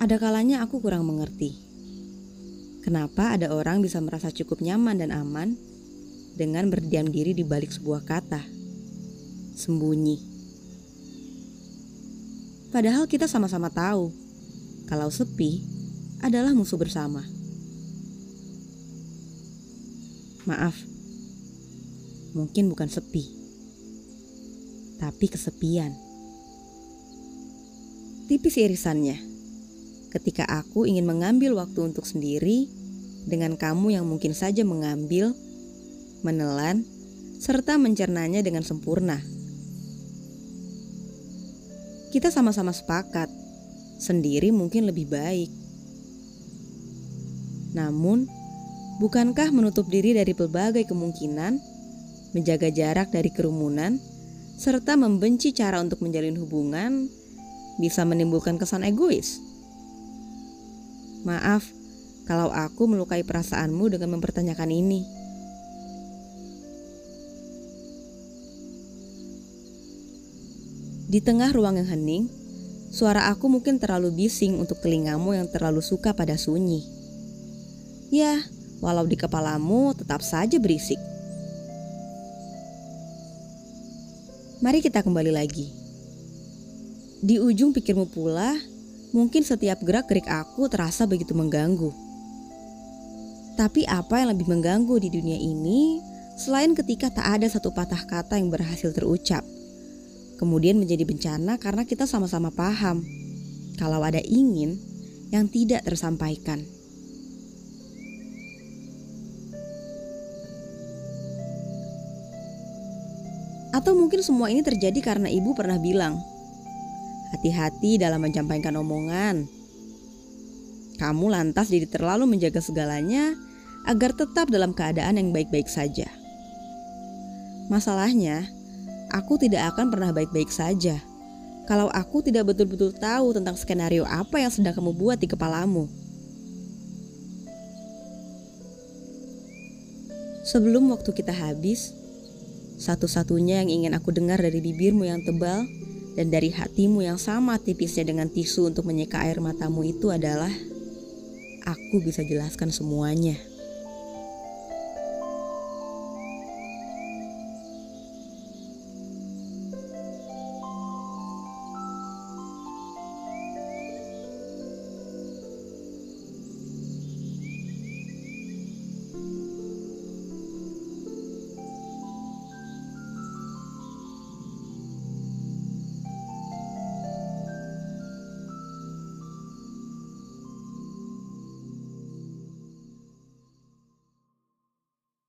Ada kalanya aku kurang mengerti. Kenapa ada orang bisa merasa cukup nyaman dan aman dengan berdiam diri di balik sebuah kata? Sembunyi. Padahal kita sama-sama tahu kalau sepi adalah musuh bersama. Maaf, mungkin bukan sepi, tapi kesepian. Tipis irisannya ketika aku ingin mengambil waktu untuk sendiri dengan kamu yang mungkin saja mengambil, menelan, serta mencernanya dengan sempurna. Kita sama-sama sepakat, sendiri mungkin lebih baik. Namun, bukankah menutup diri dari berbagai kemungkinan, menjaga jarak dari kerumunan, serta membenci cara untuk menjalin hubungan bisa menimbulkan kesan egois? Maaf kalau aku melukai perasaanmu dengan mempertanyakan ini. Di tengah ruang yang hening, suara aku mungkin terlalu bising untuk telingamu yang terlalu suka pada sunyi. Ya, walau di kepalamu tetap saja berisik. Mari kita kembali lagi. Di ujung pikirmu pula, Mungkin setiap gerak-gerik aku terasa begitu mengganggu. Tapi apa yang lebih mengganggu di dunia ini selain ketika tak ada satu patah kata yang berhasil terucap. Kemudian menjadi bencana karena kita sama-sama paham kalau ada ingin yang tidak tersampaikan. Atau mungkin semua ini terjadi karena ibu pernah bilang, Hati-hati dalam menyampaikan omongan. Kamu lantas jadi terlalu menjaga segalanya agar tetap dalam keadaan yang baik-baik saja. Masalahnya, aku tidak akan pernah baik-baik saja kalau aku tidak betul-betul tahu tentang skenario apa yang sedang kamu buat di kepalamu. Sebelum waktu kita habis, satu-satunya yang ingin aku dengar dari bibirmu yang tebal dan dari hatimu yang sama tipisnya dengan tisu untuk menyeka air matamu itu adalah aku bisa jelaskan semuanya.